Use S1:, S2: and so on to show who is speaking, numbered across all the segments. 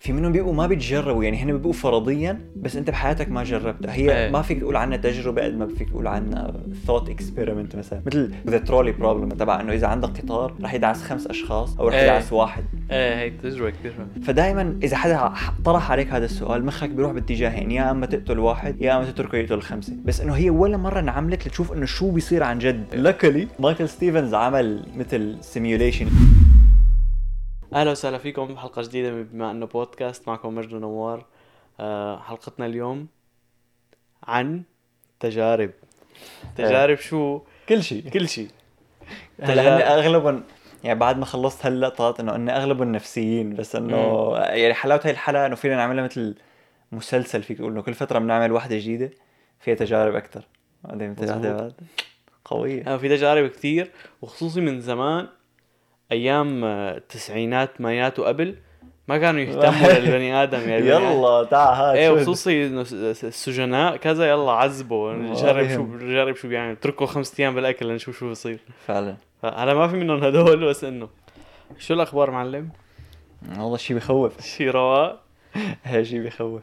S1: في منهم بيبقوا ما بيتجربوا يعني هن بيبقوا فرضيا بس أنت بحياتك ما جربتها هي
S2: إيه.
S1: ما فيك تقول عنها تجربة قد ما فيك تقول عنها thought experiment مثلا. مثل the trolley problem تبع إنه إذا عندك قطار رح يدعس خمس أشخاص أو رح
S2: إيه.
S1: يدعس واحد.
S2: إيه هي تجربة كثير.
S1: فدائما إذا حدا طرح عليك هذا السؤال مخك بيروح باتجاهين يا أما تقتل واحد يا أما تتركه يقتل خمسة. بس إنه هي ولا مرة انعملت لتشوف إنه شو بيصير عن جد. luckily مايكل ستيفنز عمل مثل simulation
S2: أهلا وسهلا فيكم بحلقه جديدة من بما إنه بودكاست. معكم مجد ونوار آه، حلقتنا اليوم عن تجارب. تجارب شو؟
S1: كل شيء.
S2: كل شيء.
S1: هلا هن اغلبهم يعني بعد ما خلصت هاللقطات إنه ان اغلبهم نفسيين بس إنه يعني حلاوة هاي الحلقة إنه فينا نعملها مثل مسلسل فيك تقول إنه كل فترة بنعمل واحدة جديدة فيها تجارب أكثر بعدين قوية.
S2: آه، في تجارب كثير وخصوصي من زمان أيام آه، التسعينات مايات وقبل ما كانوا يهتموا للبني آدم يعني
S1: يلا تعال هات
S2: إيه
S1: شو؟
S2: وخصوصي إنه س- س- السجناء كذا يلا عذبوا
S1: ما
S2: جرب شو
S1: بهم.
S2: جرب شو بيعمل اتركوا خمس أيام بالأكل لنشوف شو بصير
S1: فعلا.
S2: هلا ما في منهم هدول بس إنه. شو الأخبار معلم؟
S1: والله شيء بخوف.
S2: شي رواق؟
S1: هاي شيء بخوف.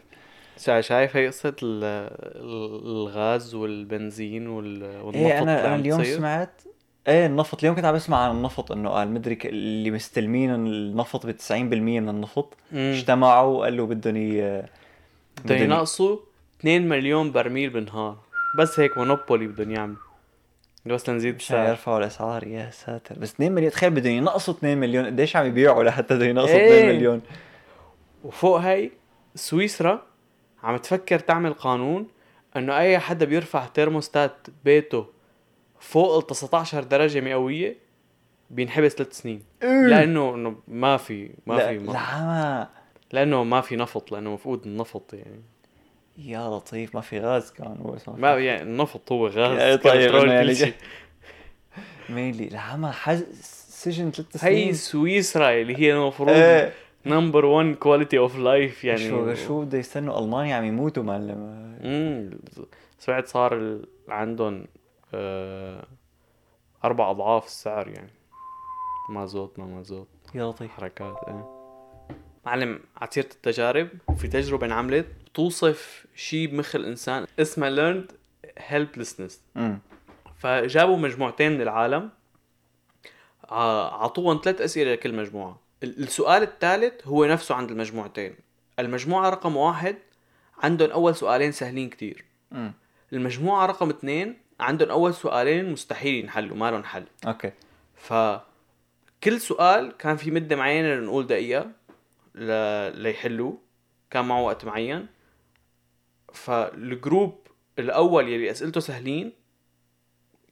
S2: شا- شايف هي قصة ال- ال- الغاز والبنزين وال- والنفط
S1: إيه
S2: أنا
S1: اليوم؟ سمعت إيه النفط. اليوم كنت عم بسمع عن النفط إنه قال مدري اللي مستلمين النفط ب 90% من النفط.
S2: مم.
S1: اجتمعوا وقالوا بدهم ي-
S2: بدهم ينقصوا 2 مليون برميل بالنهار. بس هيك مونوبولي بدهم يعملوا. بس لنزيد السعر.
S1: يرفعوا الأسعار. يا ساتر. بس 2 مليون تخيل بدهم ينقصوا 2 مليون. قديش عم يبيعوا لحتى بدهم ينقصوا
S2: إيه.
S1: 2 مليون؟
S2: وفوق هي سويسرا عم تفكر تعمل قانون إنه أي حدا بيرفع ترموستات بيته فوق ال 19 درجة مئوية بينحبس ثلاث سنين. لأنه إنه ما في ما
S1: لا
S2: في ما
S1: لا ما
S2: لأنه ما في نفط لأنه مفقود النفط يعني.
S1: يا لطيف ما في غاز كان هو
S2: ما يعني النفط هو غاز
S1: إيه طيب، يعني لا ما حز... سجن ثلاث
S2: هي
S1: سنين.
S2: سويسرا اللي هي المفروض
S1: إيه.
S2: number 1 quality of life يعني.
S1: شو شو بده يستنوا ألمانيا عم يموتوا معلم.
S2: امم سمعت صار ال- عندهم آه أربع أضعاف السعر يعني. مازوت ما مازوت
S1: يا لطيف
S2: حركات إيه. معلم على سيرة التجارب. في تجربة انعملت. بتوصف شيء بمخ الإنسان اسمها learned helplessness.
S1: امم
S2: فجابوا مجموعتين من العالم ع- عطوهم ثلاث أسئلة لكل مجموعة. ال- السؤال الثالث هو نفسه عند المجموعتين. المجموعة رقم واحد عندهم أول سؤالين سهلين كتير.
S1: امم
S2: المجموعة رقم اثنين عندهم أول سؤالين مستحيل ينحلوا ما لهم حل.
S1: أوكي.
S2: فكل سؤال كان في مدة معينة لنقول دقيقة ل... ليحلوه. كان معه وقت معين. فال group الأول يلي أسئلته سهلين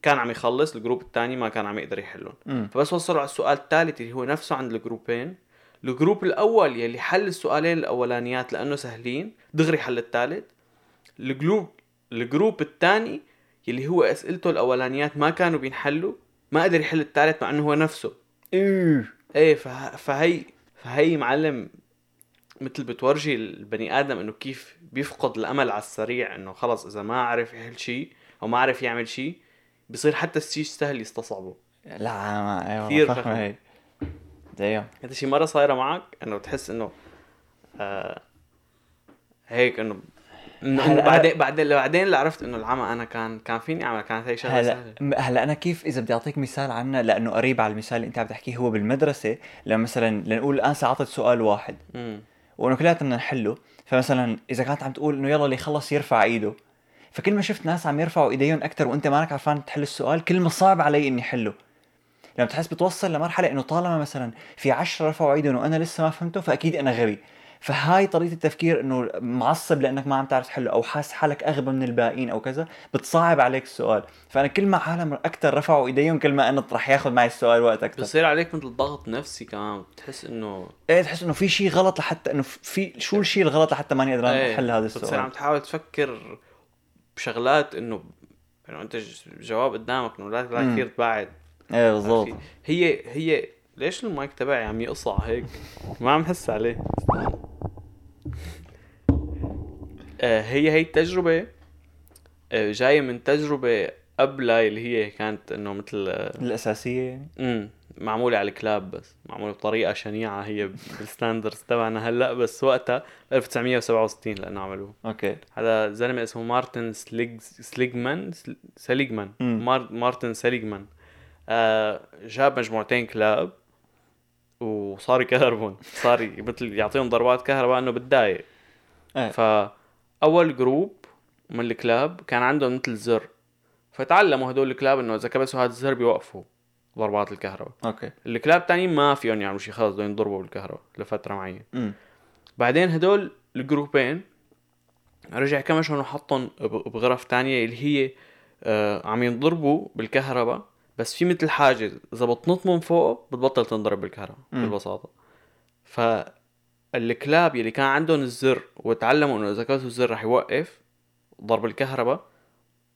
S2: كان عم يخلص ال group الثاني ما كان عم يقدر يحلهم.
S1: امم
S2: فبس وصلوا على السؤال الثالث اللي هو نفسه عند ال group ين. ال group الأول يلي حل السؤالين الأولانيات لأنه سهلين دغري حل الثالث ال group ال group الثاني يلي هو أسئلته الأولانيات ما كانوا بينحلوا ما قدر يحل الثالث مع إنه هو نفسه.
S1: إيه.
S2: إيه فه... فهي فهي معلم مثل بتورجي البني آدم إنه كيف بيفقد الأمل على السريع إنه خلص إذا ما عرف يحل شيء أو ما عرف يعمل شيء بصير حتى الشيء سهل يستصعبه.
S1: لا ما أيوه
S2: كثير فخم.
S1: هي دايم
S2: انت شي مرة صايرة معك إنه بتحس إنه آه هيك إنه
S1: إنه
S2: بعدين بعدين بعدين اللي عرفت إنه العمى أنا كان كان فيني اعمل كانت هي شغلة
S1: هلا م- هلا أنا كيف إذا بدي أعطيك مثال عنها لأنه قريب على المثال اللي أنت عم تحكيه هو بالمدرسة لما مثلا لنقول الآن ساعطت سؤال واحد. وإنه كلياتنا نحله فمثلا إذا كانت عم تقول إنه يلا اللي يخلص يرفع إيده. فكل ما شفت ناس عم يرفعوا إيديهم أكثر وأنت مانك عرفان تحل السؤال كل ما صعب علي إني حله. لما بتحس بتوصل لمرحلة إنه طالما مثلا في عشرة رفعوا إيدهم وأنا لسه ما فهمته فأكيد أنا غبي. فهاي طريقة التفكير إنه معصب لأنك ما عم تعرف تحله أو حاسس حالك أغبى من الباقيين أو كذا بتصعب عليك السؤال. فأنا كل ما عالم أكثر رفعوا إيديهم كل ما أنا رح ياخذ معي السؤال وقت أكثر
S2: بصير عليك مثل ضغط نفسي كمان بتحس إنه
S1: إيه تحس إنه في شيء غلط لحتى إنه في شو الشيء الغلط لحتى ماني قادر
S2: إيه،
S1: أحل هذا
S2: بتصير
S1: السؤال.
S2: عم تحاول تفكر بشغلات إنه انه أنت ج- جواب قدامك إنه لا لا. كثير تبعد
S1: إيه بالضبط؟
S2: هي هي ليش المايك تبعي عم يقصع هيك؟ ما عم حس عليه. هي هي التجربة آه، جاية من تجربة قبلها اللي هي كانت إنه مثل آه،
S1: الأساسية. يعني
S2: امم معمولة على الكلاب بس معمولة بطريقة شنيعة هي بال standards تبعنا هلأ بس وقتها 1967 لأنه عملوه
S1: okay.
S2: هذا زلمة اسمه مارتن سليج سليجمان سل- سليجمان. مار... مارتن سليجمان. آه جاب مجموعتين كلاب. وصار يكهربون صار مثل يعطيهم ضربات كهرباء إنه بتضايق.
S1: إيه.
S2: فاول group من الكلاب كان عندهم مثل زر. فتعلموا هدول الكلاب إنه إذا كبسوا هذا الزر بيوقفوا ضربات الكهرباء.
S1: أوكي.
S2: الكلاب التانيين ما فيهم يعملوا شيء خلص بدهم ينضربوا بالكهرباء لفترة
S1: معينة.
S2: بعدين هدول ال groupين رجع كمشهم وحطهم بغرف تانية اللي هي آه عم ينضربوا بالكهرباء. بس في مثل حاجز إذا بتنط من فوق بتبطل تنضرب بالكهرباء. ببساطه فالكلاب يلي كان عندهم الزر وتعلموا إنه إذا كبسوا الزر رح يوقف ضرب الكهرباء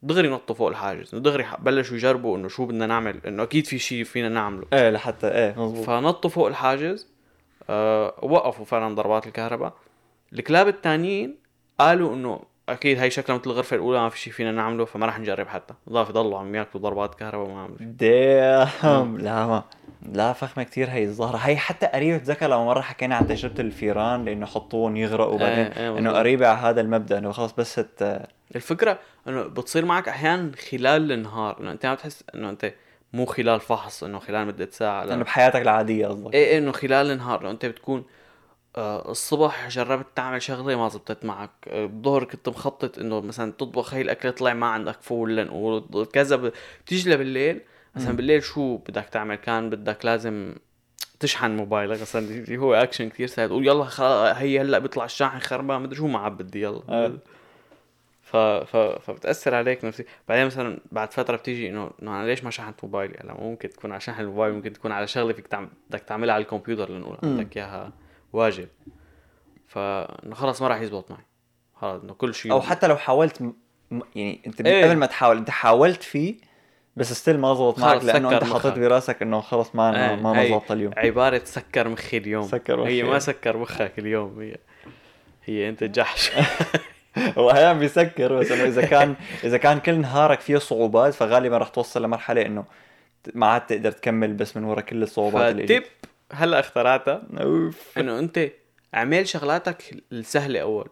S2: دغري نطوا فوق الحاجز دغري بلشوا يجربوا إنه شو بدنا نعمل إنه أكيد في شيء فينا نعمله.
S1: إيه لحتى إيه مزبوط
S2: فنطوا فوق الحاجز آه وقفوا فعلا ضربات الكهرباء. الكلاب التانيين قالوا إنه أكيد هاي شكلها مثل الغرفة الأولى ما في شيء فينا نعمله فما راح نجرب حتى. ضاف يضلوا عم ياكلوا ضربات كهرباء وما عملوا شيء
S1: ديم لا ما لا فخمة كثير هي الظاهرة. هي حتى قريبه بتذكر لما مرة حكينا عن تجربة الفيران لأنه حطوهم يغرقوا بعدين
S2: إيه، إيه،
S1: انه. قريبه على هذا المبدأ إنه خلص بس ت...
S2: الفكرة إنه بتصير معك أحيانا خلال النهار إنه أنت عم تحس إنه أنت مو خلال فحص إنه خلال مدة ساعة لا.
S1: إنه بحياتك العادية قصدك.
S2: إيه إيه، إنه خلال النهار لو أنت بتكون آه الصبح جربت تعمل شغلة ما زبطت معك. آه، الظهر كنت مخطط إنه مثلا تطبخ هي الأكلة طلع ما عندك فول وكذا بتيجي لبالليل مثلا. بالليل شو بدك تعمل؟ كان بدك لازم تشحن موبايلك مثلا اللي هو اكشن كثير سهل. تقول يلا هي هلأ بيطلع الشاحن خربان مدري شو ما عاد بدي يلا.
S1: آه.
S2: ف... ف... فبتأثر عليك نفسي. بعدين مثلا بعد فترة بتيجي إنه إنه أنا ليش ما شحنت موبايلي؟ هلأ ممكن تكون على شحن الموبايل ممكن تكون على شغلة فيك تعمل بدك تعملها على الكمبيوتر لنقول. بدك إياها. واجب. فانه خلص ما راح يزبط معي. خلص إنه كل شيء
S1: أو حتى لو حاولت م... يعني أنت
S2: إيه.
S1: قبل ما تحاول أنت حاولت فيه بس ستيل ما زبط معك
S2: لأنه
S1: أنت حطيت. براسك إنه خلص ما
S2: إيه،
S1: ما
S2: هي
S1: ما زبط اليوم.
S2: عبارة سكر مخي اليوم.
S1: سكر
S2: هي
S1: مخي.
S2: ما سكر مخك اليوم هي هي أنت جحش.
S1: هو أحيانا بيسكر بس إنه إذا كان إذا كان كل نهارك فيه صعوبات فغالبا رح توصل لمرحلة إنه ما عاد تقدر تكمل بس من ورا كل الصعوبات اللي
S2: فتب هلا اخترعتها.
S1: أوف.
S2: إنه أنت اعمل شغلاتك السهلة أول.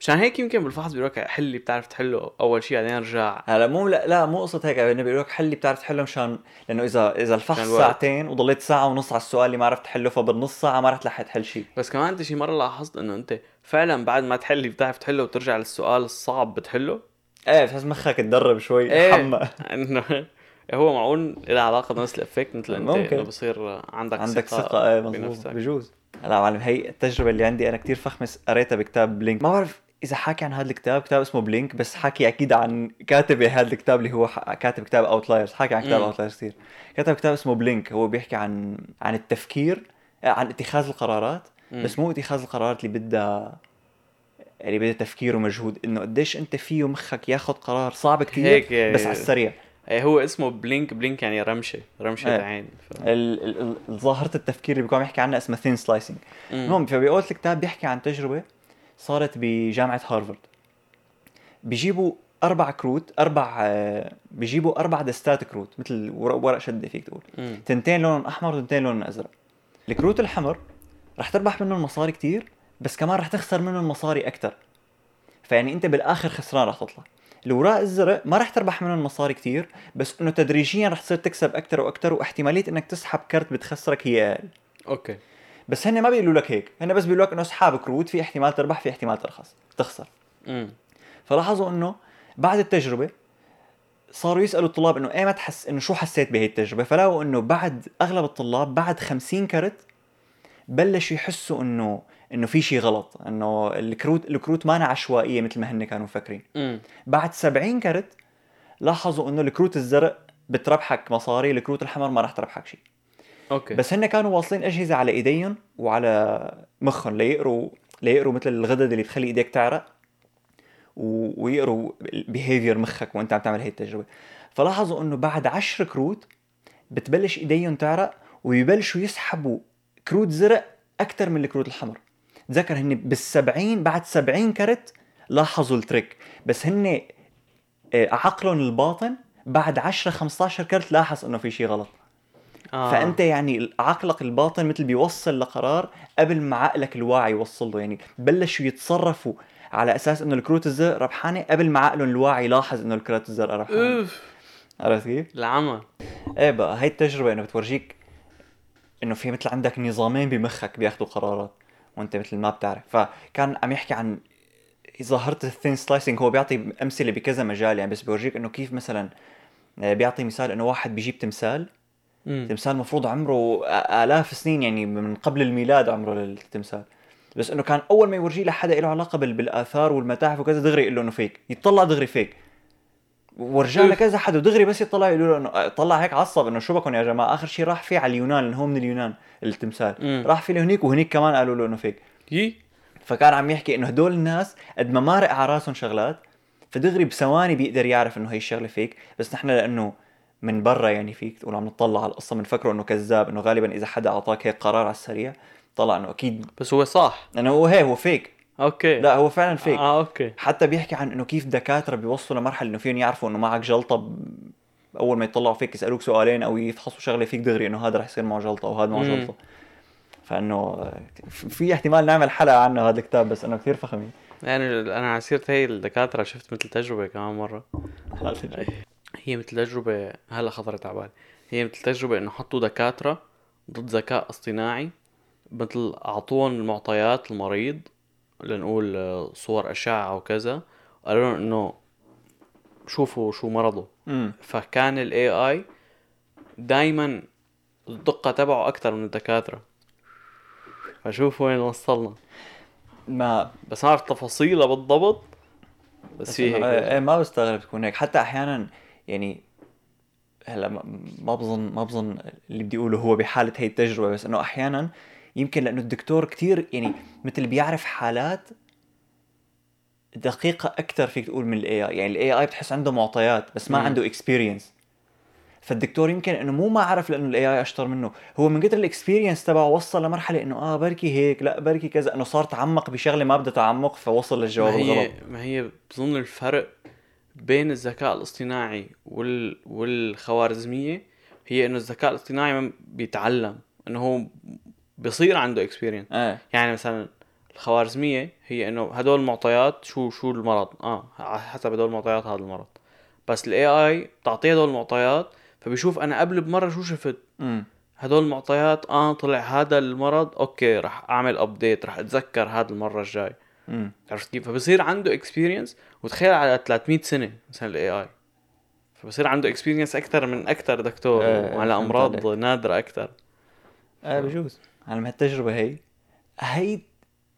S2: مشان هيك يمكن بالفحص بيقول لك حل اللي بتعرف تحله أول شيء بعدين ارجع.
S1: هلا مو لا, لا مو قصة هيك انه بيقول لك حل بتعرف تحله مشان لأنه إذا إذا الفحص. ساعتين وضليت ساعة ونص على السؤال اللي ما عرفت تحله فبالنص ساعة ما رح تلحق تحل شيء
S2: بس كمان أنت شي مرة لاحظت إنه أنت فعلا بعد ما تحل اللي بتعرف تحله وترجع للسؤال الصعب بتحله؟
S1: إيه بتحس مخك تدرب شوي. حمى
S2: إنه هو معقول؟ له علاقة بنفس ال effect مثل أنت
S1: ممكن.
S2: إنه بصير عندك
S1: عندك ثقة إيه مظبوط.
S2: بنفسك.
S1: بجوز. هلا معلم هي التجربة اللي عندي أنا كتير فخمة قريتها بكتاب Blink ما بعرف إذا حاكي عن هذا الكتاب كتاب اسمه Blink بس حكي أكيد عن كاتب هذا الكتاب اللي هو كاتب كتاب Outliers حكي عن كتاب. Outliers كثير كتب كتاب اسمه Blink هو بيحكي عن عن التفكير آه، عن اتخاذ القرارات
S2: مم.
S1: بس مو اتخاذ القرارات اللي بدها اللي بدها تفكير ومجهود إنه قديش أنت فيه مخك ياخذ قرار صعب كثير
S2: هيك-
S1: بس على السريع.
S2: إيه هو اسمه Blink، blink يعني رمشة رمشة
S1: إيه.
S2: عين ف...
S1: ال- ال- ال- ظاهرة التفكير اللي بيكون يحكي عنها اسمها thin
S2: slicing.
S1: المهم فبيقول الكتاب بيحكي عن تجربة صارت بجامعة هارفارد. بيجيبوا أربع كروت أربع آه، بيجيبوا أربع دستات كروت مثل ورق, شدة فيك تقول.
S2: مم.
S1: تنتين لونهم أحمر وتنتين لونهم أزرق. الكروت الحمر رح تربح منهم مصاري كتير بس كمان رح تخسر منهم مصاري أكتر. فيعني أنت بالآخر خسران رح تطلع. الوراق الزرق ما رح تربح منهم مصاري كتير بس إنه تدريجيا رح تصير تكسب أكثر وأكثر واحتمالية إنك تسحب كرت بتخسرك هي أقل.
S2: أوكي.
S1: بس هن ما بيقولوا لك هيك هن بس بيقولوا لك إنه اسحب كروت في احتمال تربح في احتمال ترخص تخسر.
S2: امم
S1: فلاحظوا إنه بعد التجربة صاروا يسألوا الطلاب إنه ايمت حس إنه شو حسيت بهي التجربة؟ فلاقوا إنه بعد أغلب الطلاب بعد 50 كرت بلشوا يحسوا إنه إنه في شيء غلط إنه الكروت الكروت ما عشوائية مثل ما هن كانوا مفكرين. بعد 70 كرت لاحظوا إنه الكروت الزرق بتربحك مصاري الكروت الحمر ما راح تربحك شيء
S2: أوكي.
S1: بس هن كانوا واصلين أجهزة على إيديهم وعلى مخهم ليقروا ليقروا مثل الغدد اللي بتخلي إيديك تعرق و... ويقروا ال behavior مخك وأنت عم تعمل هي التجربة. فلاحظوا إنه بعد عشر كروت بتبلش إيديهم تعرق ويبلشوا يسحبوا كروت زرق أكثر من الكروت الحمر تذكر هن بالسبعين بعد سبعين كرت لاحظوا ال trick. بس هن آه، عقلهم الباطن بعد 10 15 كرت لاحظ إنه في شيء غلط.
S2: آه.
S1: فأنت يعني عقلك الباطن مثل بيوصل لقرار قبل ما عقلك الواعي يوصل له. يعني بلشوا يتصرفوا على أساس إنه الكروت الزرق ربحانه قبل ما عقلهم الواعي يلاحظ إنه الكروت الزرقاء ربحانه عرفت كيف؟
S2: العمى.
S1: إيه بقى هاي التجربة إنه بتورجيك إنه في مثل عندك نظامين بمخك بياخذوا قرارات. وانت مثل ما بتعرف. فكان عم يحكي عن ظاهره ال thin slicing هو بيعطي أمثلة بكذا مجال يعني بس بيورجيك إنه كيف مثلا آه، بيعطي مثال إنه واحد بيجيب تمثال.
S2: مم.
S1: تمثال مفروض عمره آ- آلاف سنين يعني من قبل الميلاد عمره للتمثال. بس إنه كان أول ما يورجيه لحدا له علاقة بال- بالآثار والمتاحف وكذا دغري يقول له إنه فيك يطلع دغري فيك ورجع
S2: أوف.
S1: لكذا حدا ودغري بس يطلع يقولوا له إنه طلع هيك عصب إنه شو بكم يا جماعة؟ آخر شيء راح فيه على اليونان لأنه هو من اليونان التمثال.
S2: مم.
S1: راح فيه لهنيك وهنيك كمان قالوا له إنه فيك.
S2: يي
S1: فكان عم يحكي إنه هدول الناس قد ما مارق على راسهم شغلات فدغري بثواني بيقدر يعرف إنه هي الشغلة فيك. بس نحن لأنه من برا يعني فيك تقول عم نطلع على القصة بنفكره إنه كذاب إنه غالبا إذا حدا أعطاك هيك قرار على السريع طلع إنه أكيد
S2: بس هو صح.
S1: إنه هو هي هو فيك.
S2: أوكي.
S1: لا هو فعلا فيك
S2: آه أوكي.
S1: حتى بيحكي عن إنه كيف دكاترة بيوصلوا لمرحلة إنه فيهم يعرفوا إنه معك جلطة ب... أول ما يطلعوا فيك يسألوك سؤالين أو يفحصوا شغلة فيك دغري إنه هذا رح يصير معه جلطة أو هذا معه. جلطة. فإنه في احتمال نعمل حلقة عنه هذا الكتاب بس إنه كثير فخم
S2: يعني أنا على سيره هي الدكاترة شفت مثل تجربة كمان مرة. هي مثل تجربة هلا خطرت على بالي. هي مثل تجربة إنه حطوا دكاترة ضد ذكاء اصطناعي مثل أعطوهم المعطيات المريض لنقول آه، صور أشعة وكذا قالوا لهم إنه شوفوا شو مرضه
S1: امم
S2: فكان الاي اي دايما الدقة تبعه أكثر من الدكاترة. فشوف وين وصلنا.
S1: ما
S2: بس ما أعرف تفاصيلها بالضبط بس
S1: بس
S2: في
S1: إنه
S2: هيك.
S1: إيه ما بستغرب تكون هيك. حتى أحيانا يعني هلأ ما- ما بظن ما بظن اللي بدي أقوله هو بحالة هي التجربة بس إنه أحيانا يمكن لأنه الدكتور كتير يعني مثل بيعرف حالات دقيقة أكثر فيك تقول من ال AI، يعني ال AI بتحس عنده معطيات بس ما
S2: مم.
S1: عنده experience فالدكتور يمكن إنه مو ما عرف لأنه ال AI أشطر منه، هو من كثر ال experience تبعه وصل لمرحلة إنه آه بركي هيك لا بركي كذا إنه صار تعمق بشغلة ما بدها تعمق فوصل
S2: ما
S1: للجواب
S2: هي
S1: الغلط.
S2: ما هي بظن الفرق بين الذكاء الاصطناعي وال والخوارزمية هي إنه الذكاء الاصطناعي ما بيتعلم إنه هو بصير عنده experience
S1: إيه.
S2: يعني مثلا الخوارزمية هي إنه هدول المعطيات شو شو المرض؟ آه على حسب هدول المعطيات هذا المرض. بس ال AI بتعطيه هدول المعطيات فبيشوف أنا قبل بمرة شو شفت؟
S1: امم
S2: هدول المعطيات آه طلع هذا المرض أوكي رح أعمل update رح أتذكر هذا المرة الجاي. عرفت كيف؟ فبصير عنده experience وتخيل على 300 سنة مثلا ال AI فبصير عنده experience أكثر من أكثر دكتور. وعلى
S1: فهمت أمراض.
S2: نادرة أكثر.
S1: إيه بجوز. على هالتجربة هي هي.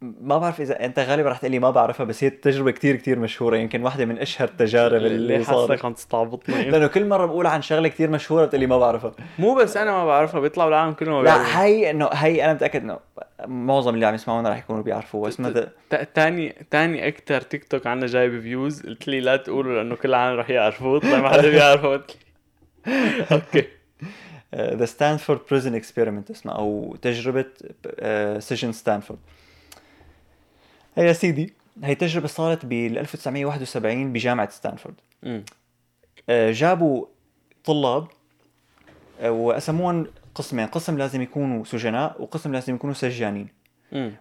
S1: ما بعرف إذا أنت غالبا رح تقلي ما بعرفها بس هي التجربة كتير كتير مشهورة يمكن واحدة من أشهر التجارب
S2: اللي حاسك
S1: صارت.
S2: عم تستعبطني.
S1: لأنه كل مرة بقول عن شغلة كتير مشهورة بتقلي ما بعرفها.
S2: مو بس أنا ما بعرفها بيطلعوا العالم كله ما بيعرفوا.
S1: لا هي إنه هي أنا متأكد إنه معظم اللي عم يسمعونا رح يكونوا بيعرفوها اسمها
S2: تاني تاني أكثر تيك توك عنا جايب views قلت لي لا تقولوا لأنه كل العالم رح يعرفوه. طلع ما حدا بيعرفه. لي okay.
S1: the Stanford prison experiment اسمها أو تجربة آه، سجن ستانفورد هي يا سيدي هي تجربة صارت بال 1971 بجامعة ستانفورد
S2: أمم.
S1: آه، جابوا طلاب آه، وقسموهم قسمين قسم لازم يكونوا سجناء وقسم لازم يكونوا سجانين.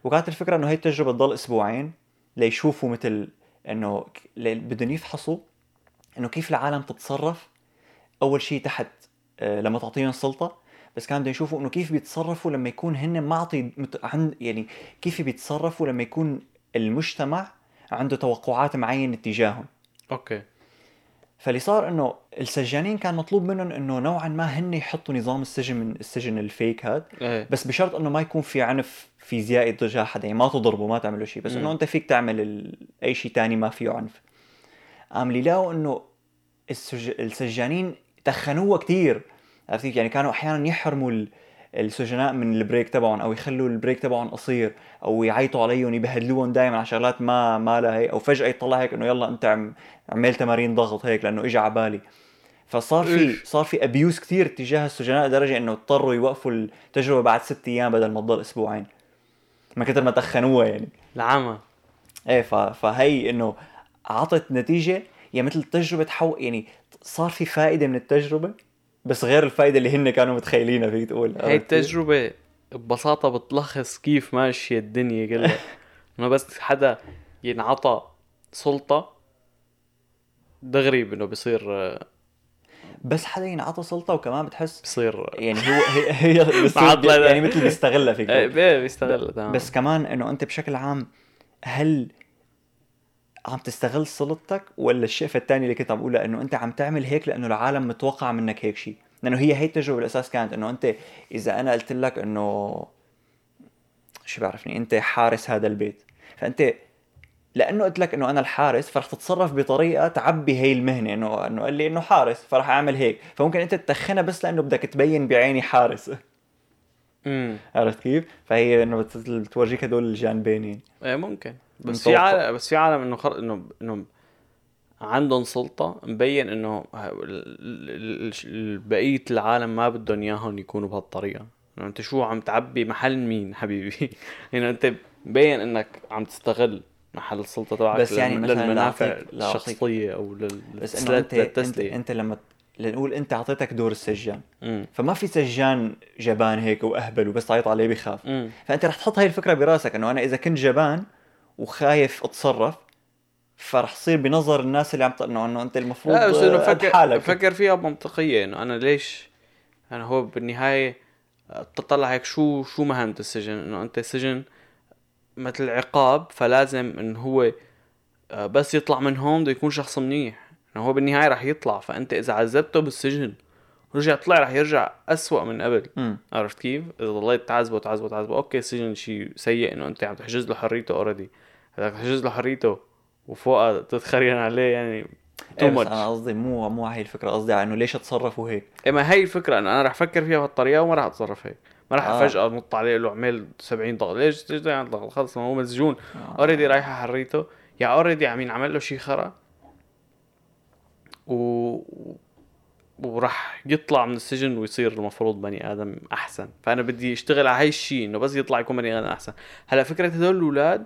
S1: وكانت الفكرة إنه هي التجربة تضل أسبوعين ليشوفوا مثل إنه بدهم يفحصوا إنه كيف العالم تتصرف أول شيء تحت لما تعطيهم سلطة بس كانوا بدهم يشوفوا إنه كيف بيتصرفوا لما يكون هن معطي عند يعني كيف بيتصرفوا لما يكون المجتمع عنده توقعات معينة تجاههم.
S2: okay.
S1: فاللي صار إنه السجانين كان مطلوب منهم إنه نوعا ما هن يحطوا نظام السجن من السجن ال fake هاد.
S2: إيه.
S1: بس بشرط إنه ما يكون في عنف فيزيائي تجاه حدا. يعني ما تضربوا ما تعملوا شيء. بس. إنه أنت فيك تعمل ال... أي شيء تاني ما فيه عنف. قام لقوا إنه السج... السجانين تخنوها كتير عرفت كيف؟ يعني كانوا أحيانا يحرموا ال... السجناء من ال break تبعهم أو يخلوا ال break تبعهم قصير أو يعيطوا عليهم يبهدلوهم دائما على شغلات ما ما لها هي أو فجأة يطلع هيك إنه يلا أنت عم عمل تمارين ضغط هيك لأنه اجى على بالي فصار في. صار في ابيوز كثير تجاه السجناء لدرجة إنه اضطروا يوقفوا التجربة بعد ست أيام بدل ما تضل أسبوعين ما كثر ما تخنوها يعني
S2: العمى
S1: إيه. فهي إنه عطت نتيجة يعني مثل التجربه تحول يعني صار في فائدة من التجربة؟ بس غير الفائدة اللي هن كانوا متخيلينها فيك تقول.
S2: هاي التجربة ببساطة بتلخص كيف ماشية الدنيا كلها. إنه بس حدا ينعطى سلطة دغري إنه بصير
S1: بس حدا ينعطى سلطة وكمان بتحس
S2: بصير
S1: يعني هو هي, هي
S2: معضلة.
S1: يعني مثل بيستغلها فيك
S2: إيه
S1: تقول.
S2: إيه، بيستغل تمام.
S1: بس كمان إنه أنت بشكل عام هل عم تستغل سلطتك ولا الشقفه الثانية اللي كنت عم بقولها انه أنت عم تعمل هيك لأنه العالم متوقع منك هيك شيء. لأنه هي هي التجربة بالأساس كانت إنه أنت إذا أنا قلت لك إنه شو بعرفني؟ أنت حارس هذا البيت. فأنت لأنه قلت لك إنه أنا الحارس فرح تتصرف بطريقة تعبي هي المهنة. إنه إنه قال لي إنه حارس فرح أعمل هيك. فممكن أنت تتخنها بس لأنه بدك تبين بعيني حارس.
S2: امم
S1: عرفت كيف؟ فهي إنه بت- بتورجيك هدول الجانبين يعني.
S2: إيه ممكن. بس. في عالم بس في عالم إنه خر... إنه إنه عندهم سلطة مبين إنه بقية العالم ما بدهم إياهم يكونوا بهالطريقة. إنه أنت شو عم تعبي محل مين حبيبي؟ يعني أنت مبين إنك عم تستغل محل السلطة تبعك
S1: بس يعني مثلاً
S2: للمنافع الشخصية أو لل...
S1: بس إنه انت انت, أنت لما لنقول أنت أعطيتك دور السجان
S2: امم
S1: فما في سجان جبان هيك وأهبل وبس تعيط عليه بخاف.
S2: امم
S1: فأنت رح تحط هاي الفكرة براسك إنه أنا إذا كنت جبان وخايف أتصرف فرح تصير بنظر الناس اللي عم ت... انه إنه أنت المفروض
S2: لا بس
S1: إنه
S2: فكر
S1: حالك.
S2: فكر فيها بمنطقية إنه أنا ليش؟ أنا هو بالنهاية تطلع هيك شو شو مهمة السجن؟ إنه أنت السجن مثل عقاب فلازم انه هو آه، بس يطلع من هون بده يكون شخص منيح. إنه هو بالنهاية رح يطلع فأنت إذا عذبته بالسجن رجع طلع رح يرجع أسوأ من قبل. عرفت كيف؟ إذا ضليت تعذبه تعذبه تعذبه okay السجن شيء سيء إنه أنت عم تحجز له حريته already اذا تحجز له حريته وفوقها تتخرين عليه يعني
S1: إيه too
S2: much
S1: أنا قصدي مو مو هي الفكرة قصدي على إنه ليش تصرفوا هيك؟
S2: إيه ما هي الفكرة انه أنا رح أفكر فيها بهالطريقة وما رح أتصرف هيك. ما رح
S1: آه.
S2: فجاه نط عليه له اعمل 70 ضغط ليش ليش يعني ضغط خلص ما هو مسجون.
S1: آه.
S2: already رايحه حريته. يا already عم ينعمل له شيء خرا. و وراح يطلع من السجن ويصير المفروض بني آدم أحسن. فأنا بدي أشتغل على هاي الشيء إنه بس يطلع يكون بني آدم أحسن. هلا فكرة هدول الأولاد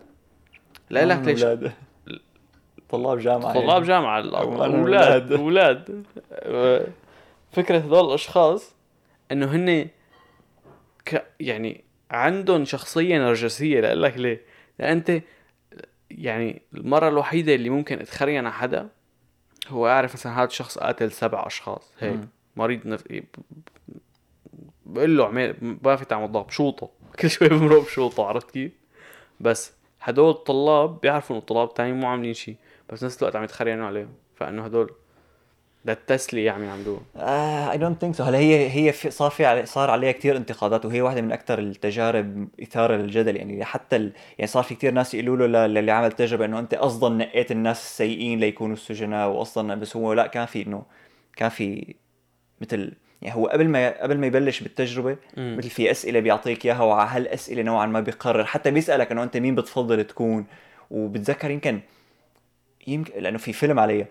S2: لا لك ليش.
S1: طلاب جامعة
S2: طلاب
S1: يعني.
S2: جامعة
S1: أولاد.
S2: أولاد أولاد فكرة هذول الأشخاص إنه هن ك يعني عندهم شخصية نرجسية لأقول لك ليه؟ لأن أنت يعني المرة الوحيدة اللي ممكن اتخرين على حدا هو أعرف مثلا هذا الشخص قاتل سبع أشخاص هيك. مريض نف... بقول له عمل ما في تعمل ضغط بشوطه كل شوي بمرق بشوطه عرفت كيف؟ بس هدول الطلاب بيعرفوا إنه الطلاب التانيين مو عاملين شيء بس نفس الوقت عم يتخرينوا عليهم فإنه هدول للتسلية عم يعملوه
S1: I don't think so هلا هي هي في صار في علي صار عليها كثير انتقادات وهي واحدة من أكثر التجارب إثارة للجدل. يعني حتى ال... يعني صار في كثير ناس يقولوا له للي عمل تجربة إنه أنت أصلا نقيت الناس السيئين ليكونوا السجناء واصلا بس هو لا كان في إنه كان في مثل يعني هو قبل ما قبل ما يبلش بالتجربة
S2: مم.
S1: مثل في أسئلة بيعطيك إياها وعلى هالأسئلة نوعا ما بيقرر. حتى بيسألك إنه أنت مين بتفضل تكون؟ وبتذكر يمكن يمكن لأنه في فيلم عليها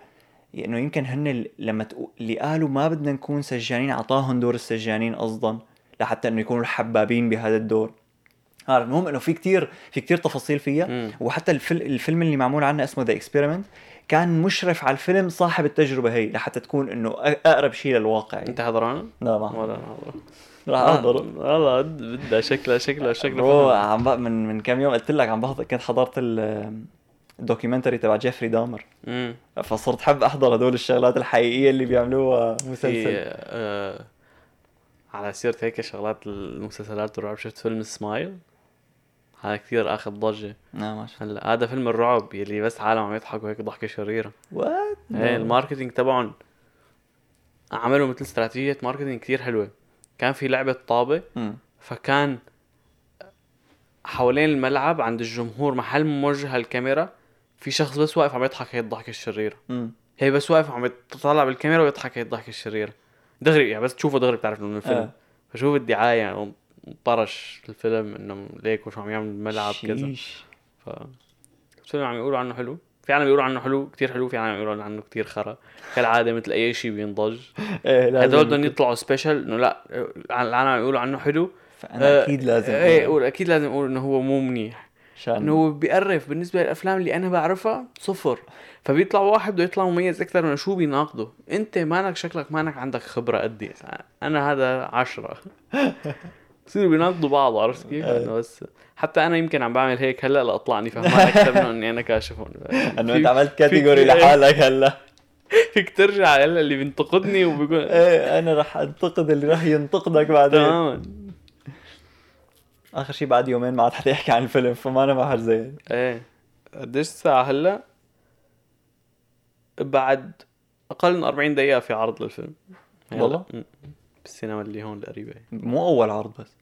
S1: إنه يمكن هن لما تقو... اللي قالوا ما بدنا نكون سجانين أعطاهم دور السجانين قصدا لحتى إنه يكونوا الحبابين بهذا الدور. عارف؟ المهم إنه في كتير في كتير تفاصيل فيها.
S2: مم.
S1: وحتى الفيلم اللي معمول عنه اسمه The Experiment كان مشرف على الفيلم صاحب التجربة هي لحتى تكون إنه أقرب شيء للواقع
S2: أنت حضران؟
S1: لا ما.
S2: ولا حضران
S1: راح احضر
S2: والله بدها شكلها شكلها شكلها فن.
S1: عم بق... من من كم يوم قلت لك عم بحضر كنت حضرت ال- ال documentary تبع جيفري دامر
S2: مم.
S1: فصرت حب أحضر هدول الشغلات الحقيقية اللي بيعملوها
S2: في
S1: مسلسل
S2: آه على سيرة هيك شغلات المسلسلات الرعب شفت فيلم سمايل هذا كثير آخذ ضجة.
S1: لا ما شاء
S2: هلأ هذا فيلم الرعب يلي بس عالم عم يضحكوا هيك ضحكة شريرة.
S1: what
S2: إيه ال marketing تبعهم عملوا مثل استراتيجية marketing كثير حلوة. كان في لعبة طابة فكان حوالين الملعب عند الجمهور محل موجه الكاميرا في شخص بس واقف عم يضحك هي الضحكة الشريرة. هي بس واقف عم يطلع بالكاميرا ويضحك هي الضحكة الشريرة. دغري يعني بس تشوفه دغري بتعرف إنه من الفيلم.
S1: آه.
S2: فشوف الدعاية يعني طرش الفيلم انه ليك وشو عم يعمل بالملعب كذا. ف الفيلم عم يقولوا عنه حلو. في عالم بيقولوا عنه حلو كتير حلو. في عالم بيقولوا عنه كتير خرا. كالعادة مثل أي شيء بينضج. هدول بدهم
S1: يكون-
S2: يطلعوا سبيشل إنه لا العالم عم يقولوا عنه حلو.
S1: فأنا أكيد لازم
S2: إيه أقول أكيد لازم أقول إنه هو مو منيح.
S1: عشان
S2: إنه هو بيقرف. بالنسبة للأفلام اللي أنا بعرفها صفر. فبيطلع واحد بده يطلع مميز أكثر من شو بيناقضه. أنت مانك شكلك مانك عندك خبرة قدي أنا هذا عشرة. بصيروا بيناقضوا بعض عرفت كيف؟
S1: إيه.
S2: إنه بس حتى أنا يمكن عم بعمل هيك هلأ لأطلعني فهمان أكثر من إني أنا كاشفهم إنه
S1: أنت عملت كاتيجوري لحالك هلأ
S2: فيك ترجع هلأ اللي بينتقدني وبيقول
S1: إيه أنا رح أنتقد اللي رح ينتقدك بعدين
S2: تماما
S1: آخر شيء بعد يومين ما عاد حدا يحكي عن الفيلم فما أنا ما حزين
S2: إيه قديش الساعة هلأ؟ بعد أقل من 40 دقيقة في عرض للفيلم هلا.
S1: والله؟
S2: بالسينما اللي هون القريبة
S1: مو أول عرض بس.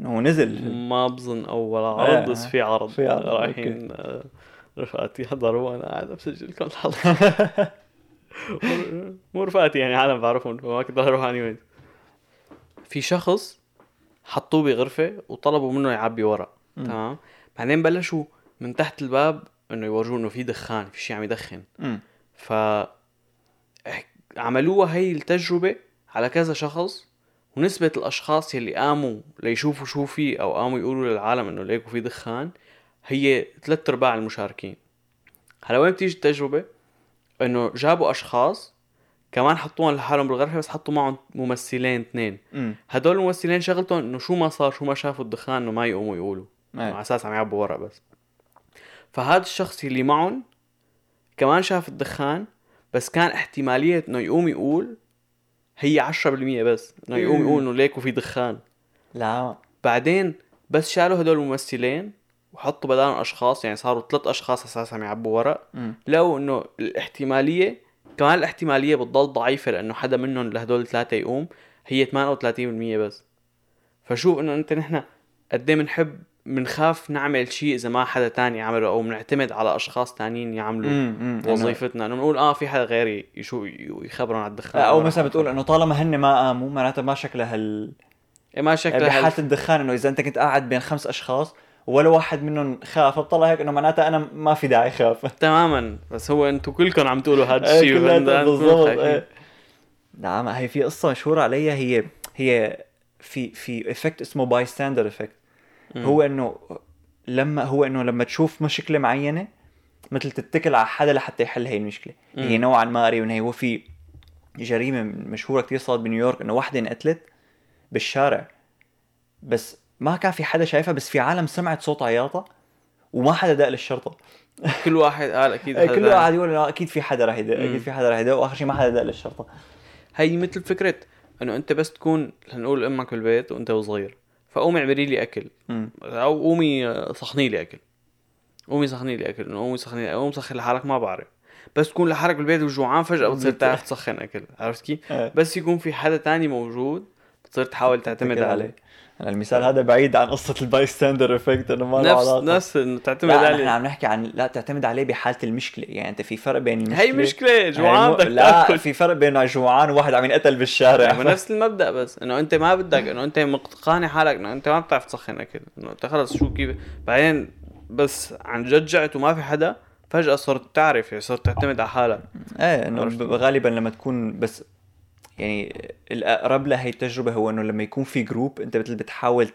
S1: هو نزل.
S2: ما بظن عرض
S1: إيه،
S2: بس في عرض.
S1: في عرض،
S2: رايحين آه، رفقاتي يحضروا وأنا قاعد بسجل لكم الحلقة مو رفقاتي يعني عالم بعرفهم فما كنت أروح أني وين في شخص حطوه بغرفة وطلبوا منه يعبي ورق. تمام؟ بعدين بلشوا من تحت الباب إنه يورجوه إنه في دخان في شيء عم يدخن. ف عملوها هي التجربة على كذا شخص ونسبة الأشخاص يلي قاموا ليشوفوا شو في أو قاموا يقولوا للعالم إنه ليكوا في دخان هي ثلاث أرباع المشاركين هلا وين بتيجي التجربة؟ إنه جابوا أشخاص كمان حطوهم لحالهم بالغرفة بس حطوا معهم ممثلين اثنين. هدول الممثلين شغلتهم إنه شو ما صار شو ما شافوا الدخان إنه ما يقوموا يقولوا على. أساس عم يعبوا ورق بس فهذا الشخص اللي معهم كمان شاف الدخان بس كان احتمالية إنه يقوم يقول هي عشرة بالمية بس. إنه يقوم. يقول إنه ليكوا في دخان.
S1: لا.
S2: بعدين بس شالوا هدول الممثلين وحطوا بدالهم أشخاص يعني صاروا ثلاث أشخاص أساسا عم يعبوا ورق. لقوا إنه الاحتمالية كمان الاحتمالية بتضل ضعيفة لإنه حدا منهم لهدول الثلاثة يقوم هي 38% بس. فشوف إنه أنت نحن قد إيه بنحب بنخاف نعمل شيء إذا ما حدا تاني عمله أو بنعتمد على أشخاص تانيين يعملوا.
S1: إنه-
S2: وظيفتنا إنه بنقول آه في حدا غيري يشو يخبرون على الدخان
S1: أو مثلا بتقول إنه طالما هن ما قاموا معناتها ما شكلها هال
S2: إيه ما شكلها
S1: بحاله
S2: هال-
S1: الدخان إنه إذا أنت كنت قاعد بين خمس أشخاص ولا واحد منهم خاف بطلع هيك إنه معناتها أنا ما في داعي خاف
S2: تماما بس هو أنتم كلكم عم تقولوا هذا
S1: إيه،
S2: الشيء
S1: بالضبط. إيه. نعم هي في قصة مشهورة عليها هي هي في في effect اسمه bystander effect
S2: مم.
S1: هو إنه لما هو إنه لما تشوف مشكلة معينة مثل تتكل على حدا لحتى يحل هي المشكلة. هي
S2: مم.
S1: نوعا ما قريبه من هي هو في جريمة مشهورة كتير صارت بنيويورك إنه وحدة انقتلت بالشارع بس ما كان في حدا شايفها بس في عالم سمعت صوت عياطها وما حدا دق للشرطة.
S2: كل واحد قال
S1: أكيد
S2: هذا
S1: كله قاعد يقول أكيد في حدا راح يدق. أكيد في حدا راح يدق وآخر شيء ما حدا دق للشرطة.
S2: هي مثل فكرة إنه أنت بس تكون لنقول أمك بالبيت وأنت صغير فقومي اعملي لي
S1: أكل.
S2: أو قومي صحني لي أكل قومي صحني لي أكل قومي صحني لي قومي سخن لحالك ما بعرف بس تكون لحالك بالبيت وجوعان فجأة بتصير
S1: بت-
S2: تعرف تسخن أكل عرفت كيف؟
S1: إيه.
S2: بس يكون في حدا تاني موجود بتصير تحاول تعتمد عليه.
S1: هلا المثال هذا بعيد عن قصة ال bystander effect إنه ما له
S2: نفس
S1: علاقة.
S2: نفس إنه تعتمد
S1: لا نحن
S2: عليه
S1: عم نحكي عن لا تعتمد عليه بحالة المشكلة. يعني أنت في فرق بين المشكلة
S2: هي مشكلة
S1: هي
S2: جوعان بدك
S1: لا
S2: تأكل.
S1: في فرق بين جوعان وواحد عم ينقتل بالشارع.
S2: يعني نفس المبدأ بس إنه أنت ما بدك إنه أنت مقانع حالك إنه أنت ما بتعرف تسخن اكل إنه أنت خلص شو كيف. بعدين بس عن جد جعت وما في حدا فجأة صرت تعرف يعني صرت تعتمد على حالك. إيه
S1: إنه غالبا لما تكون بس يعني الأقرب لهي التجربة هو إنه لما يكون في group أنت مثل بتحاول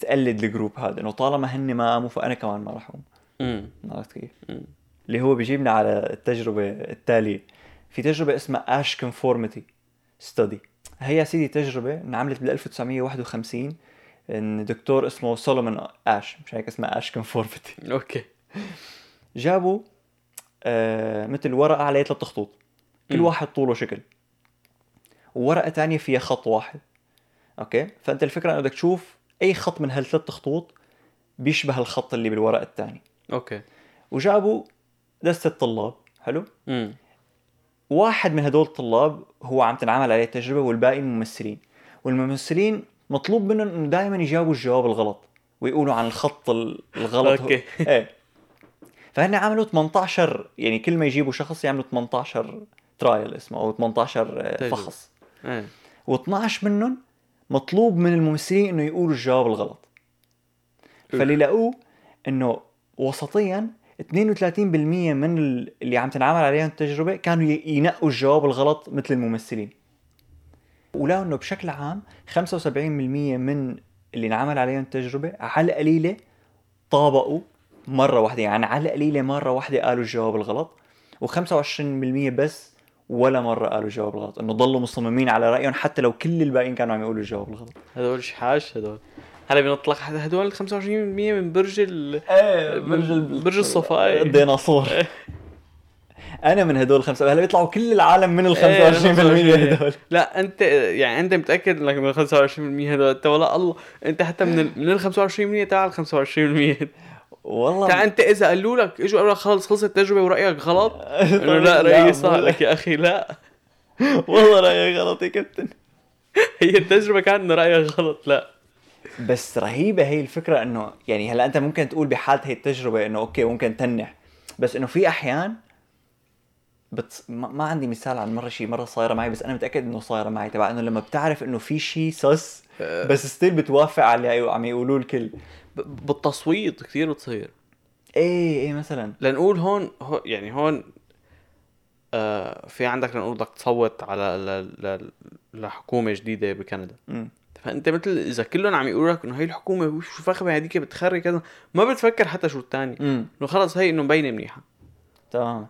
S1: تقلد ال group هذا إنه طالما هن ما قاموا فأنا كمان ما راح أقوم.
S2: امم
S1: عرفت كيف؟ اللي هو بيجيبنا على التجربة التالية. في تجربة اسمها Asch conformity study هي يا سيدي تجربة انعملت بال 1951 من دكتور اسمه Solomon Asch مش هيك اسمها Asch conformity
S2: okay.
S1: جابوا آه مثل ورقة عليها ثلاث خطوط كل. واحد طوله شكل. وورقه تانية فيها خط واحد. okay؟ فأنت الفكرة إنه بدك تشوف أي خط من هالثلاث خطوط بيشبه الخط اللي بالورقة الثانية
S2: okay.
S1: وجابوا دستة طلاب. حلو؟
S2: امم
S1: واحد من هدول الطلاب هو عم تنعمل عليه التجربه والباقي ممثلين. والممثلين مطلوب منهم إنه دائما يجاوبوا الجواب الغلط ويقولوا عن الخط ال- الغلط.
S2: okay.
S1: إيه. فهن عملوا 18 يعني كل ما يجيبوا شخص يعملوا 18 ترايل اسمه أو 18 آه،
S2: تجربة.
S1: فحص. و12 منهم مطلوب من الممثلين إنه يقولوا الجواب الغلط.
S2: أوف.
S1: فاللي لقوه إنه وسطيا 32% من ال- اللي عم تنعمل عليهم التجربة كانوا ينقوا الجواب الغلط مثل الممثلين. ولقوا إنه بشكل عام 75% من اللي انعمل عليهم التجربة على القليله طابقوا مرة واحدة. يعني على قليلة مرة واحدة قالوا الجواب الغلط. و25% بس ولا مرة قالوا الجواب الغلط إنه ضلوا مصممين على رأيهم حتى لو كل الباقيين كانوا عم يقولوا الجواب الغلط.
S2: هدول شحاش هدول. هلا بنطلق هدول 25% من برج ال
S1: إيه
S2: برج ال- برج الصفاي.
S1: الديناصور. أنا من هدول خمسة هلا بيطلعوا كل العالم من ال 25%
S2: إيه،
S1: هدول.
S2: لا أنت يعني أنت متأكد إنك من ال 25% هدول؟ أنت ولا الله أنت حتى من ال من ال 25% تعال 25%
S1: والله
S2: تعال انت إذا قالوا لك إجوا قالوا لك خلص خلصت التجربه ورأيك غلط. انه لا رأيي صح لك يا أخي لا.
S1: والله رايك غلط يا كابتن.
S2: هي التجربة كانت إنه رأيك غلط لا.
S1: بس رهيبة هي الفكرة إنه يعني هلأ أنت ممكن تقول بحالة هي التجربة إنه أوكي ممكن تنح بس إنه في أحيان بت... ما, عندي مثال عن مرة شيء مرة صايرة معي بس أنا متأكد إنه صايرة معي. تبع إنه لما بتعرف إنه في شيء سس بس still بتوافق على اللي عم يقولوه الكل.
S2: ب- بالتصويت كثير بتصير.
S1: إيه إيه مثلا.
S2: لنقول هون هو يعني هون آه في عندك لنقول بدك تصوت على ل- ل- لحكومة جديدة بكندا.
S1: مم.
S2: فأنت مثل إذا كلهم عم يقولوا لك إنه هي الحكومة شو فخمة هذيك بتخري كذا؟ ما بتفكر حتى شو الثاني إنه خلص هي إنه مبينة منيحة.
S1: تمام.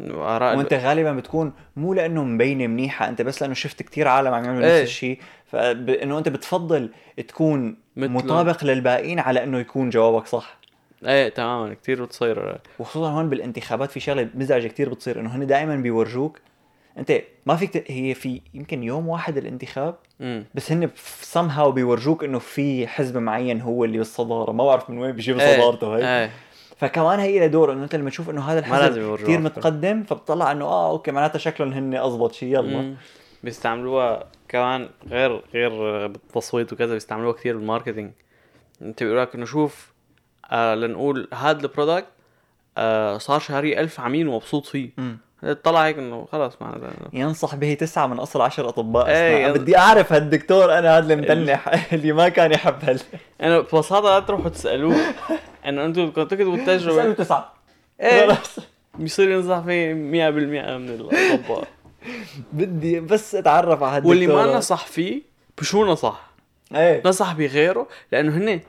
S1: وانت غالبا بتكون مو لأنه مبينة منيحة انت بس لأنه شفت كتير عالم عم يعملوا
S2: إيه.
S1: نفس الشيء. فانه انت بتفضل تكون
S2: مثله.
S1: مطابق للباقيين على إنه يكون جوابك صح.
S2: إيه تماما. كثير بتصير.
S1: وخصوصا هون بالانتخابات في شغلة مزعجة كتير بتصير إنه هن دائما بيورجوك. انت ما فيك ت... هي في يمكن يوم واحد الانتخاب
S2: امم
S1: بس هن سم هاو بيورجوك إنه في حزب معين هو اللي بالصدارة. ما بعرف من وين بيجيب
S2: إيه.
S1: صدارته هي
S2: إيه.
S1: فكمان هي لها دور إنه أنت لما تشوف إنه هذا الحزب كثير. متقدم فبتطلع إنه آه أوكي معناتها شكلهم هن اضبط شيء يلا.
S2: بيستعملوها كمان غير غير بالتصويت وكذا بيستعملوها كثير بال marketing أنت بيقول لك إنه شوف آه لنقول هذا ال product آه صار شهري ألف عميل ومبسوط فيه
S1: مم.
S2: طلع هيك إنه خلص معناتها
S1: ينصح به تسعة من أصل عشر أطباء
S2: إيه،
S1: أسنان.
S2: ين-
S1: بدي أعرف هالدكتور أنا هذا اللي متنح اللي ما كان يحب هال
S2: أنا ببساطه لا تروحوا تسألوه انه أنتم بدكم تكتبوا
S1: بسأله
S2: التجربه
S1: تسعة. إيه.
S2: بيصير ينصح فيه 100% من الأطباء.
S1: بدي بس أتعرف على
S2: واللي ما نصح فيه بشو نصح؟
S1: إيه.
S2: نصح بغيره لأنه هن